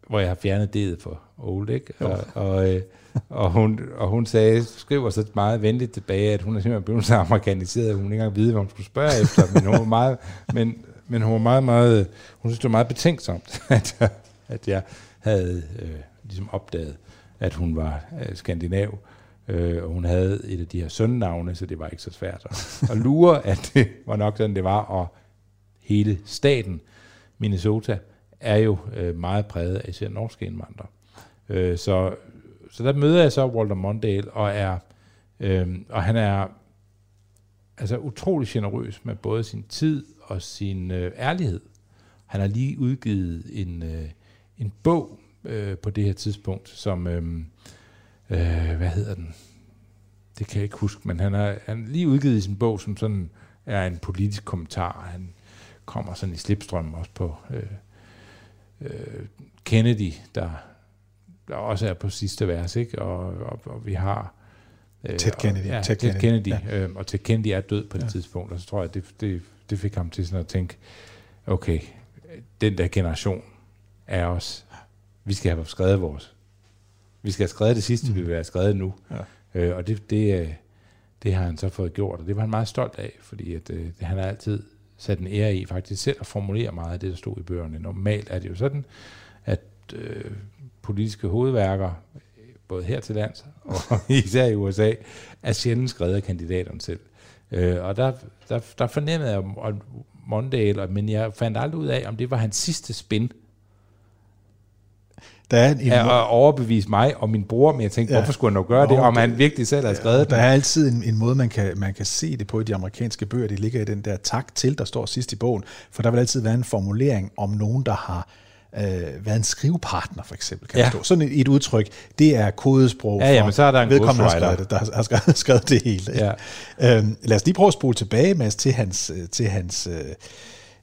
hvor jeg har fjernet det for old, ikke? Og, og, øh, og, hun, og hun sagde, skriver så meget venligt tilbage, at hun er simpelthen blevet så amerikaniseret, at hun ikke engang ved, hvad hun skulle spørge efter, men hun var meget, men, men hun var meget, meget, hun synes, det var meget betænksomt, *laughs* at, at jeg havde øh, ligesom opdaget, at hun var øh, skandinav. Øh, og hun havde et af de her sønnavne, så det var ikke så svært at, at lure, at det var nok sådan, det var. Og hele staten, Minnesota, er jo øh, meget præget af især norske indvandrere. Øh, så, så der møder jeg så Walter Mondale, og, er, øh, og han er altså utrolig generøs med både sin tid og sin øh, ærlighed. Han har lige udgivet en, øh, en bog øh, på det her tidspunkt, som... Øh, øh, hvad hedder den? Det kan jeg ikke huske, men han har han lige udgivet i sin bog, som sådan er en politisk kommentar. Han kommer sådan i slipstrøm også på, øh, øh, Kennedy, der, der også er på sidste vers, ikke? Og, og, og vi har... Øh, Ted Kennedy. Og, ja, Ted, Ted Kennedy. Kennedy. Ja. Øh, og Ted Kennedy er død på det ja. tidspunkt, og så tror jeg, det, det, det fik ham til sådan at tænke, okay, den der generation er os. Vi skal have skrevet vores. Vi skal have skrevet det sidste, mm. vi vil have skrevet nu. Ja. Øh, og det, det, øh, det har han så fået gjort, og det var han meget stolt af, fordi at, øh, han har altid sat en ære i faktisk selv at formulere meget af det, der stod i bøgerne. Normalt er det jo sådan, at øh, politiske hovedværker, både her til lands og *laughs* især i USA, er sjældent skrevet af kandidaterne selv. Øh, og der, der, der fornemmede jeg Mondale, men jeg fandt aldrig ud af, om det var hans sidste spin. Der er en, at overbevise mig og min bror, men jeg tænkte, ja. hvorfor skulle han nok gøre det, om han virkelig selv har skrevet ja, Der er altid en, en måde, man kan, man kan se det på i de amerikanske bøger. Det ligger i den der tak til, der står sidst i bogen. For der vil altid være en formulering om nogen, der har øh, været en skrivepartner, for eksempel, kan ja. stå. Sådan et, et udtryk, det er kodesprog ja, ja, men så er der en vedkommende, har skrevet det, der har skrevet, *laughs* skrevet det hele. Ja. Øhm, lad os lige prøve at spole tilbage, Mads, til hans, øh, til hans øh,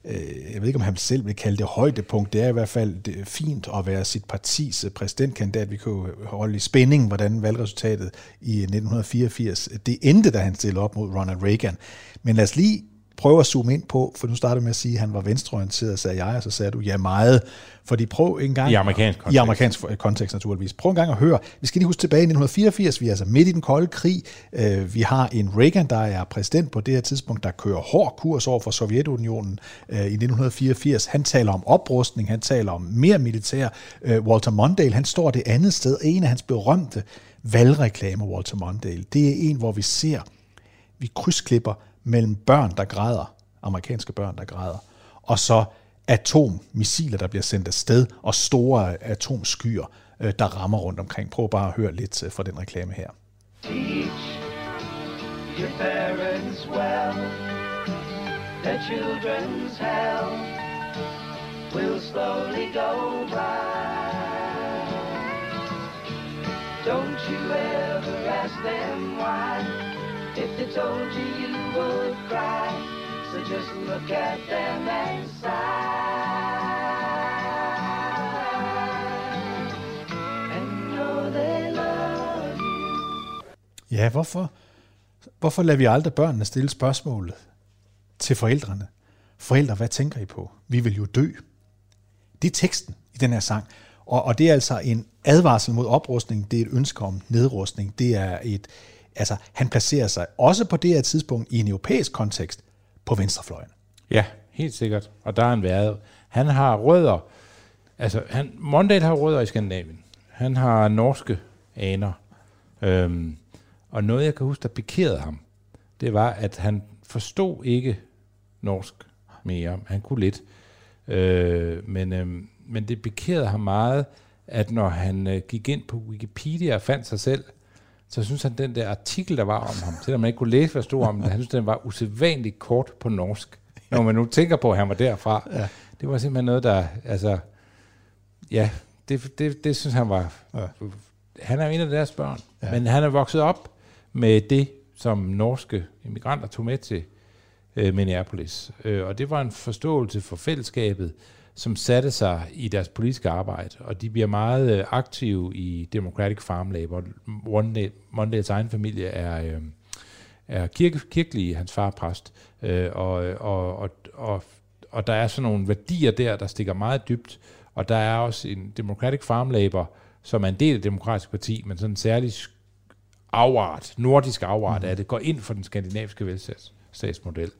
Øh, jeg ved ikke, om han selv vil kalde det højdepunkt. Det er i hvert fald det fint at være sit partis øh, præsidentkandidat. Vi kunne holde i spænding, hvordan valgresultatet i 1984 det endte, da han stillede op mod Ronald Reagan. Men lad os lige prøve at zoome ind på, for nu startede med at sige, at han var venstreorienteret, sagde jeg, og så sagde du, ja meget. Fordi prøv en gang... I amerikansk kontekst. I amerikansk kontekst, naturligvis. Prøv en gang at høre. Vi skal lige huske tilbage i 1984, vi er altså midt i den kolde krig. Øh, vi har en Reagan, der er præsident på det her tidspunkt, der kører hård kurs over for Sovjetunionen øh, i 1984. Han taler om oprustning, han taler om mere militær. Øh, Walter Mondale, han står det andet sted. En af hans berømte valgreklamer, Walter Mondale, det er en, hvor vi ser, vi krydsklipper mellem børn, der græder, amerikanske børn, der græder, og så atommissiler, der bliver sendt afsted, og store atomskyer, øh, der rammer rundt omkring. Prøv bare at høre lidt øh, fra den reklame her. Teach your parents well, their children's hell will slowly go by. Don't you ever ask them why. If they told you you would cry, so just look at them and sigh. And know they love you. Ja, hvorfor? Hvorfor lader vi aldrig børnene stille spørgsmålet til forældrene? Forældre, hvad tænker I på? Vi vil jo dø. Det er teksten i den her sang. Og, og det er altså en advarsel mod oprustning, det er et ønske om nedrustning, det er et, Altså, han placerer sig også på det her tidspunkt i en europæisk kontekst på venstrefløjen. Ja, helt sikkert. Og der har han været. Han har rødder, altså han, Mondale har rødder i Skandinavien. Han har norske aner. Øhm, og noget, jeg kan huske, der pikerede ham, det var, at han forstod ikke norsk mere. Han kunne lidt. Øh, men, øhm, men det pikerede ham meget, at når han øh, gik ind på Wikipedia og fandt sig selv, så synes han, den der artikel, der var om ham, selvom man ikke kunne læse, hvad stod om den, han synes, den var usædvanligt kort på norsk. Når man nu tænker på, at han var derfra. Ja. Det var simpelthen noget, der, altså, ja, det, det, det synes han var, ja. han er en af deres børn, ja. men han er vokset op med det, som norske immigranter tog med til øh, Minneapolis. Øh, og det var en forståelse for fællesskabet, som satte sig i deres politiske arbejde, og de bliver meget øh, aktive i Democratic Farm Labor. Mondales egen familie er, øh, er kirke, kirkelig, hans far er præst, øh, og, og, og, og, og der er sådan nogle værdier der, der stikker meget dybt, og der er også en Democratic Farm Labor, som er en del af det demokratiske parti, men sådan en særlig afart, nordisk afart mm. af det, går ind for den skandinaviske velfærdsstatsmodel.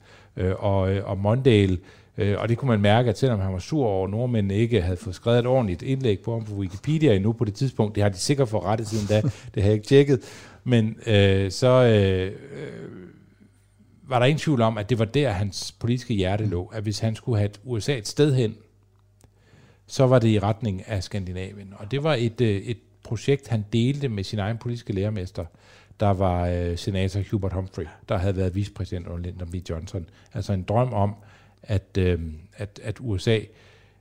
og, og Mondale Øh, og det kunne man mærke, at selvom han var sur over, at nordmændene ikke havde fået skrevet et ordentligt indlæg på ham på Wikipedia endnu på det tidspunkt, det har de sikkert fået rettet siden da, det har jeg ikke tjekket, men øh, så øh, var der ingen tvivl om, at det var der, hans politiske hjerte lå, at hvis han skulle have et USA et sted hen, så var det i retning af Skandinavien. Og det var et, øh, et projekt, han delte med sin egen politiske lærermester, der var øh, senator Hubert Humphrey, der havde været vicepræsident under Lyndon B. Johnson. Altså en drøm om, at, øh, at, at USA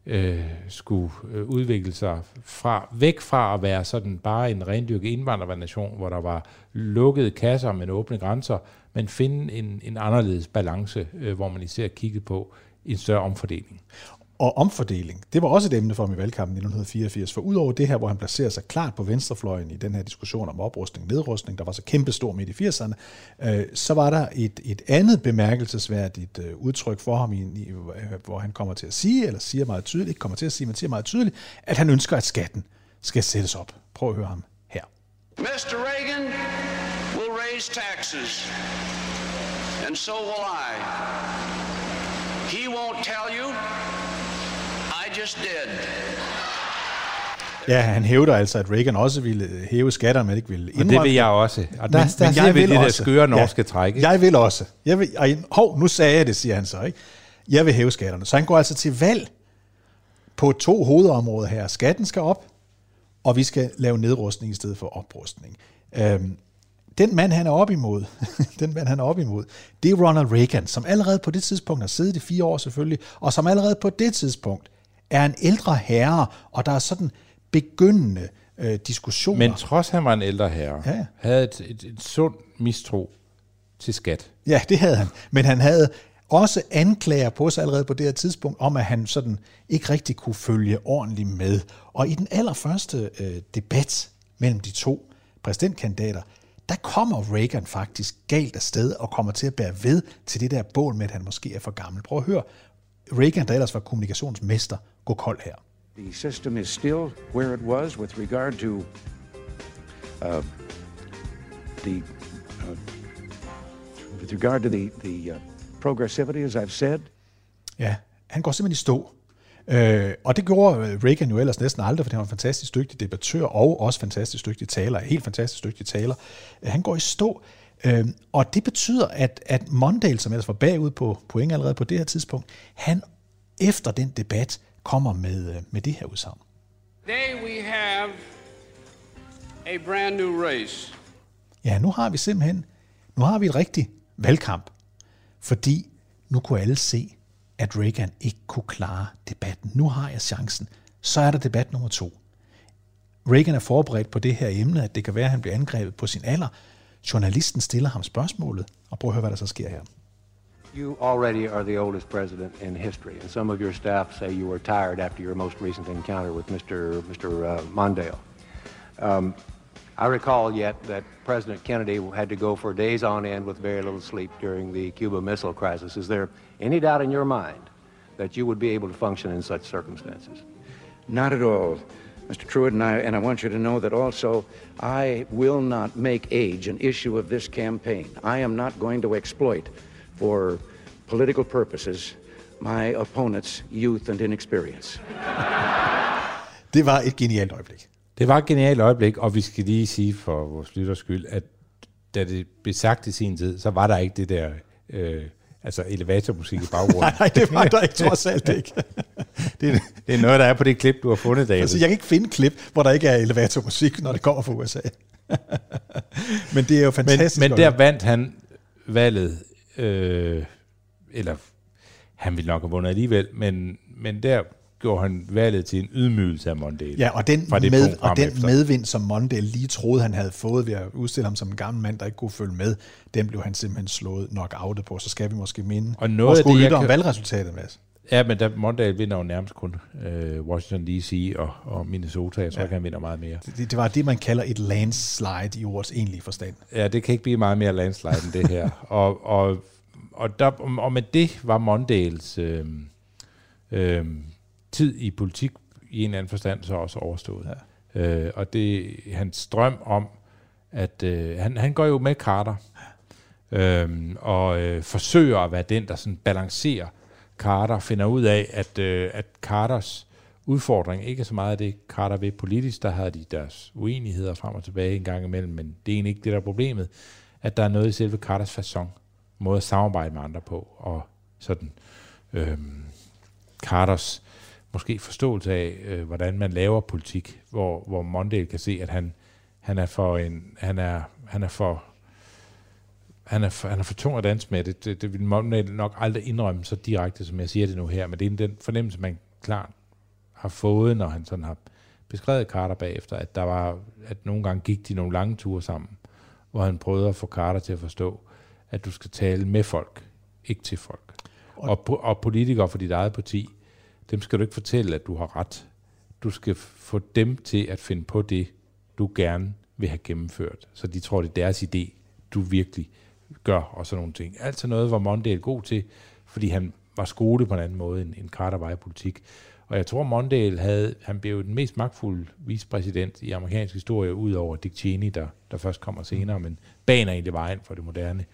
øh, skulle øh, udvikle sig fra, væk fra at være sådan bare en rendyrket indvandrernation, hvor der var lukkede kasser, men åbne grænser, men finde en, en anderledes balance, øh, hvor man især kiggede på en større omfordeling. Og omfordeling, det var også et emne for ham i valgkampen i 1984, for udover det her, hvor han placerer sig klart på venstrefløjen i den her diskussion om oprustning og nedrustning, der var så kæmpestor midt i 80'erne, øh, så var der et, et andet bemærkelsesværdigt øh, udtryk for ham, i, i, hvor han kommer til at sige, eller siger meget tydeligt, ikke kommer til at sige, men siger meget tydeligt, at han ønsker, at skatten skal sættes op. Prøv at høre ham her. Mr. Reagan will raise taxes, and so will I. He won't tell you. Just did. Ja, han hævder altså, at Reagan også ville hæve skatter, men ikke ville Og det vil jeg også. Og der, Men- der men jeg vi vil det der også. skøre norske Ja. træk. ikke? Jeg vil også. Jeg vil, ej, hov, nu sagde jeg det, siger han så. Ikke? Jeg vil hæve skatterne. Så han går altså til valg på to hovedområder her. Skatten skal op, og vi skal lave nedrustning i stedet for oprustning. Øhm, den mand, han er op imod, *laughs* den mand, han er op imod, det er Ronald Reagan, som allerede på det tidspunkt har siddet i fire år selvfølgelig, og som allerede på det tidspunkt er en ældre herre, og der er sådan begyndende øh, diskussioner. Men trods han var en ældre herre, Ja, havde et, et, et sund mistro til skat. Ja, det havde han. Men han havde også anklager på sig allerede på det her tidspunkt, om at han sådan ikke rigtig kunne følge ordentligt med. Og i den allerførste øh, debat mellem de to præsidentkandidater, der kommer Reagan faktisk galt afsted og kommer til at bære ved til det der bål med, at han måske er for gammel. Prøv at høre Reagan, der ellers var kommunikationsmester, gå kold her. The system is still where it was with regard to uh, the uh, with regard to the the uh, progressivity, as I've said. Ja, han går simpelthen i stå. Øh, og det gjorde øh, Reagan jo ellers næsten aldrig, for han var en fantastisk dygtig debattør, og også fantastisk dygtig taler, helt fantastisk dygtig taler. Øh, han går i stå, øh, og det betyder, at, at Mondale, som ellers var bagud på point allerede på det her tidspunkt, han efter den debat kommer med, øh, med det her udsagn. Today we have a brand new race. Ja, nu har vi simpelthen, nu har vi et rigtigt valgkamp, fordi nu kunne alle se, at Reagan ikke kunne klare debatten. Nu har jeg chancen. Så er der debat nummer to. Reagan er forberedt på det her emne, at det kan være, at han bliver angrebet på sin alder. Journalisten stiller ham spørgsmålet, og prøv at høre, hvad der så sker her. You already are the oldest president in history, and some of your staff say you were tired after your most recent encounter with Mr. Mr. Uh, Mondale. Um, I recall yet that President Kennedy had to go for days on end with very little sleep during the Cuba Missile Crisis. Is there any doubt in your mind that you would be able to function in such circumstances? Not at all, Mr. Truitt, and I, and I want you to know that also I will not make age an issue of this campaign. I am not going to exploit for political purposes my opponent's youth and inexperience. *laughs* Det var et genialt øjeblik. Det var et genialt øjeblik, og vi skal lige sige for vores lytters skyld, at da det blev sagt i sin tid, så var der ikke det der øh, altså elevatormusik i baggrunden. *laughs* Nej, nej, det var der ikke trods alt ikke. *laughs* det, er, det er noget, der er på det klip, du har fundet, David. Altså, jeg kan ikke finde klip, hvor der ikke er elevatormusik, når det kommer fra USA. Men det er jo fantastisk. Men, men der vandt han valget, øh, eller han ville nok have vundet alligevel, men, men der gjorde han valget til en ydmygelse af Mondale. Ja, og den, med, og den efter. medvind, som Mondale lige troede, han havde fået ved at udstille ham som en gammel mand, der ikke kunne følge med, den blev han simpelthen slået nok outet på. Så skal vi måske minde Og noget vores af det, lytter om kan- valgresultatet, Mads. Ja, men der, Mondale vinder jo nærmest kun øh, Washington D.C. Og, og Minnesota. Jeg tror Ja. ikke, han vinder meget mere. Det, det var det, man kalder et landslide i ordets egentlige forstand. Ja, det kan ikke blive meget mere landslide end det her. *laughs* og, og, og, der, og med det var Mondales øh, øh, tid i politik i en eller anden forstand så også overstået. Ja. Øh, og det hans drøm om, at øh, han, han går jo med Carter, øh, og øh, forsøger at være den, der sådan balancerer Carter, finder ud af, at, øh, at Carters udfordring ikke er så meget af det, Carter ved politisk, der havde de deres uenigheder frem og tilbage en gang imellem, men det er egentlig ikke det, der er problemet, at der er noget i selve Carters façon, måde at samarbejde med andre på, og sådan øh, Carters måske forståelse af, øh, hvordan man laver politik, hvor, hvor Mondale kan se, at han, han er for en, han er, han er for han er, han er for tung at danse med. Det, det, det vil Mondale nok aldrig indrømme så direkte, som jeg siger det nu her, men det er den fornemmelse, man klart har fået, når han sådan har beskrevet Carter bagefter, at der var, at nogle gange gik de nogle lange ture sammen, hvor han prøvede at få Carter til at forstå, at du skal tale med folk, ikke til folk. Og, og, og politikere for dit eget parti dem skal du ikke fortælle, at du har ret. Du skal få dem til at finde på det, du gerne vil have gennemført. Så de tror, det er deres idé, du virkelig gør, og sådan nogle ting. Altså noget var Mondale god til, fordi han var skole på en anden måde, end, end Carter var i politik. Og jeg tror, Mondale havde, han blev den mest magtfulde vicepræsident i amerikansk historie, ud over Dick Cheney, der, der først kommer senere, men baner egentlig vejen for det moderne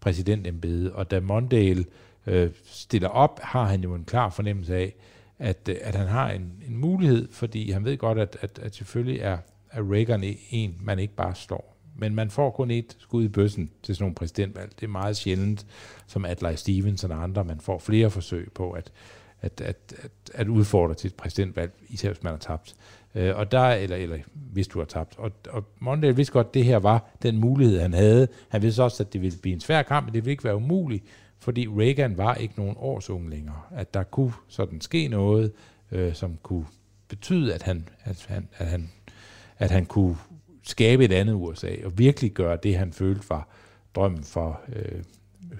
præsidentembede. Og da Mondale øh, stiller op, har han jo en klar fornemmelse af, at, øh, at han har en, en mulighed, fordi han ved godt, at, at, at selvfølgelig er, er Reagan en, man ikke bare slår. Men man får kun et skud i bøssen til sådan nogle præsidentvalg. Det er meget sjældent, som Adlai Stevens og andre, man får flere forsøg på at, at, at, at, at udfordre til et præsidentvalg, især hvis man har tabt. Øh, og der, eller, eller hvis du har tabt. Og, og Mondale vidste godt, at det her var den mulighed, han havde. Han vidste også, at det ville blive en svær kamp, men det ville ikke være umuligt, fordi Reagan var ikke nogen års ung længere. At der kunne sådan ske noget, øh, som kunne betyde, at han, at, han, at, han, at han kunne skabe et andet USA, og virkelig gøre det, han følte var drømmen for øh,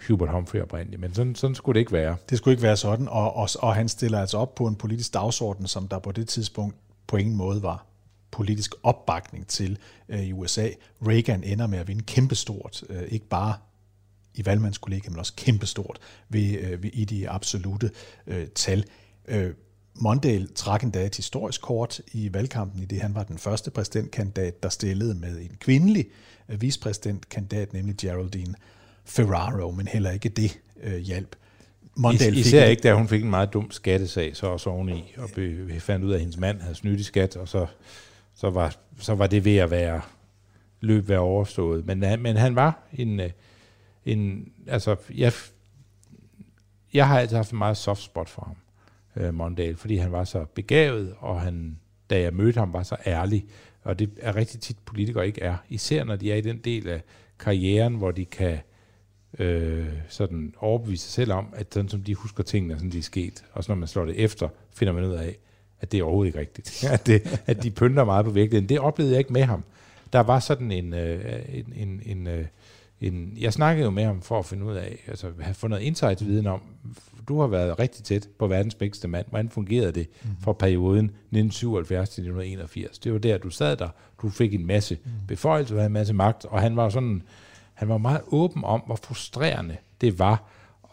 Hubert Humphrey oprindeligt. Men sådan, sådan skulle det ikke være. Det skulle ikke være sådan, og, og, og han stiller altså op på en politisk dagsorden, som der på det tidspunkt på ingen måde var politisk opbakning til øh, i USA. Reagan ender med at vinde kæmpestort, øh, ikke bare i valgmandskollegiet, men også kæmpestort ved, øh, ved, i de absolute øh, tal. Øh, Mondale trak endda et historisk kort i valgkampen, i det han var den første præsidentkandidat, der stillede med en kvindelig øh, vicepræsidentkandidat, nemlig Geraldine Ferraro, men heller ikke det øh, hjælp. Mondale Is, især fik ikke, da hun fik en meget dum skattesag, så også oveni, og vi fandt ud af, at hendes mand havde snydt i skat, og så, så, var, så var det ved at være løb være overstået. Men, men han var en, øh, en altså, jeg, jeg har altid haft en meget soft spot for ham øh, Mondale, fordi han var så begavet, og han, da jeg mødte ham, var så ærlig. Og det er rigtig tit politikere ikke er. Især når de er i den del af karrieren, hvor de kan øh, sådan overbevise sig selv om, at sådan som de husker tingene, sådan de er sket. Og så når man slår det efter, finder man ud af, at det er overhovedet ikke rigtigt. *laughs* at, det, at de pynter meget på virkeligheden. Det oplevede jeg ikke med ham. Der var sådan en, øh, en, en, en, øh, en... Jeg snakkede jo med ham for at finde ud af, altså have fundet noget insight-viden om, du har været rigtig tæt på verdens mægtigste mand. Hvordan fungerede det mm. for perioden 1977 til 1981? Det var der, du sad der. Du fik en masse mm. beføjelser, du havde en masse magt, og han var sådan, han var meget åben om, hvor frustrerende det var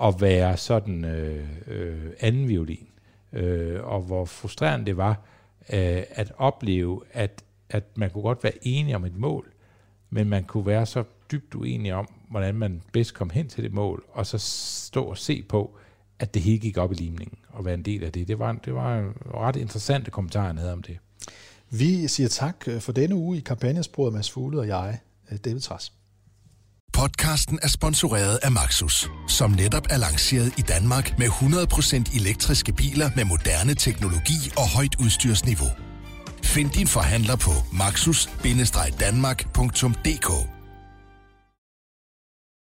at være sådan øh, øh, anden violin. Øh, og hvor frustrerende det var øh, at opleve, at, at man kunne godt være enige om et mål, men man kunne være så dybt uenige om, hvordan man bedst kom hen til det mål, og så stå og se på, at det hele gik op i limningen og være en del af det. Det var, det var en ret interessante kommentar, han havde om det. Vi siger tak øh, for denne uge i kampagnesporet, Mads Fugle og jeg, øh, David Tras. Podcasten er sponsoreret af Maxus, som netop er lanceret i Danmark med 100% elektriske biler med moderne teknologi og højt udstyrsniveau. Find din forhandler på maxus-danmark.dk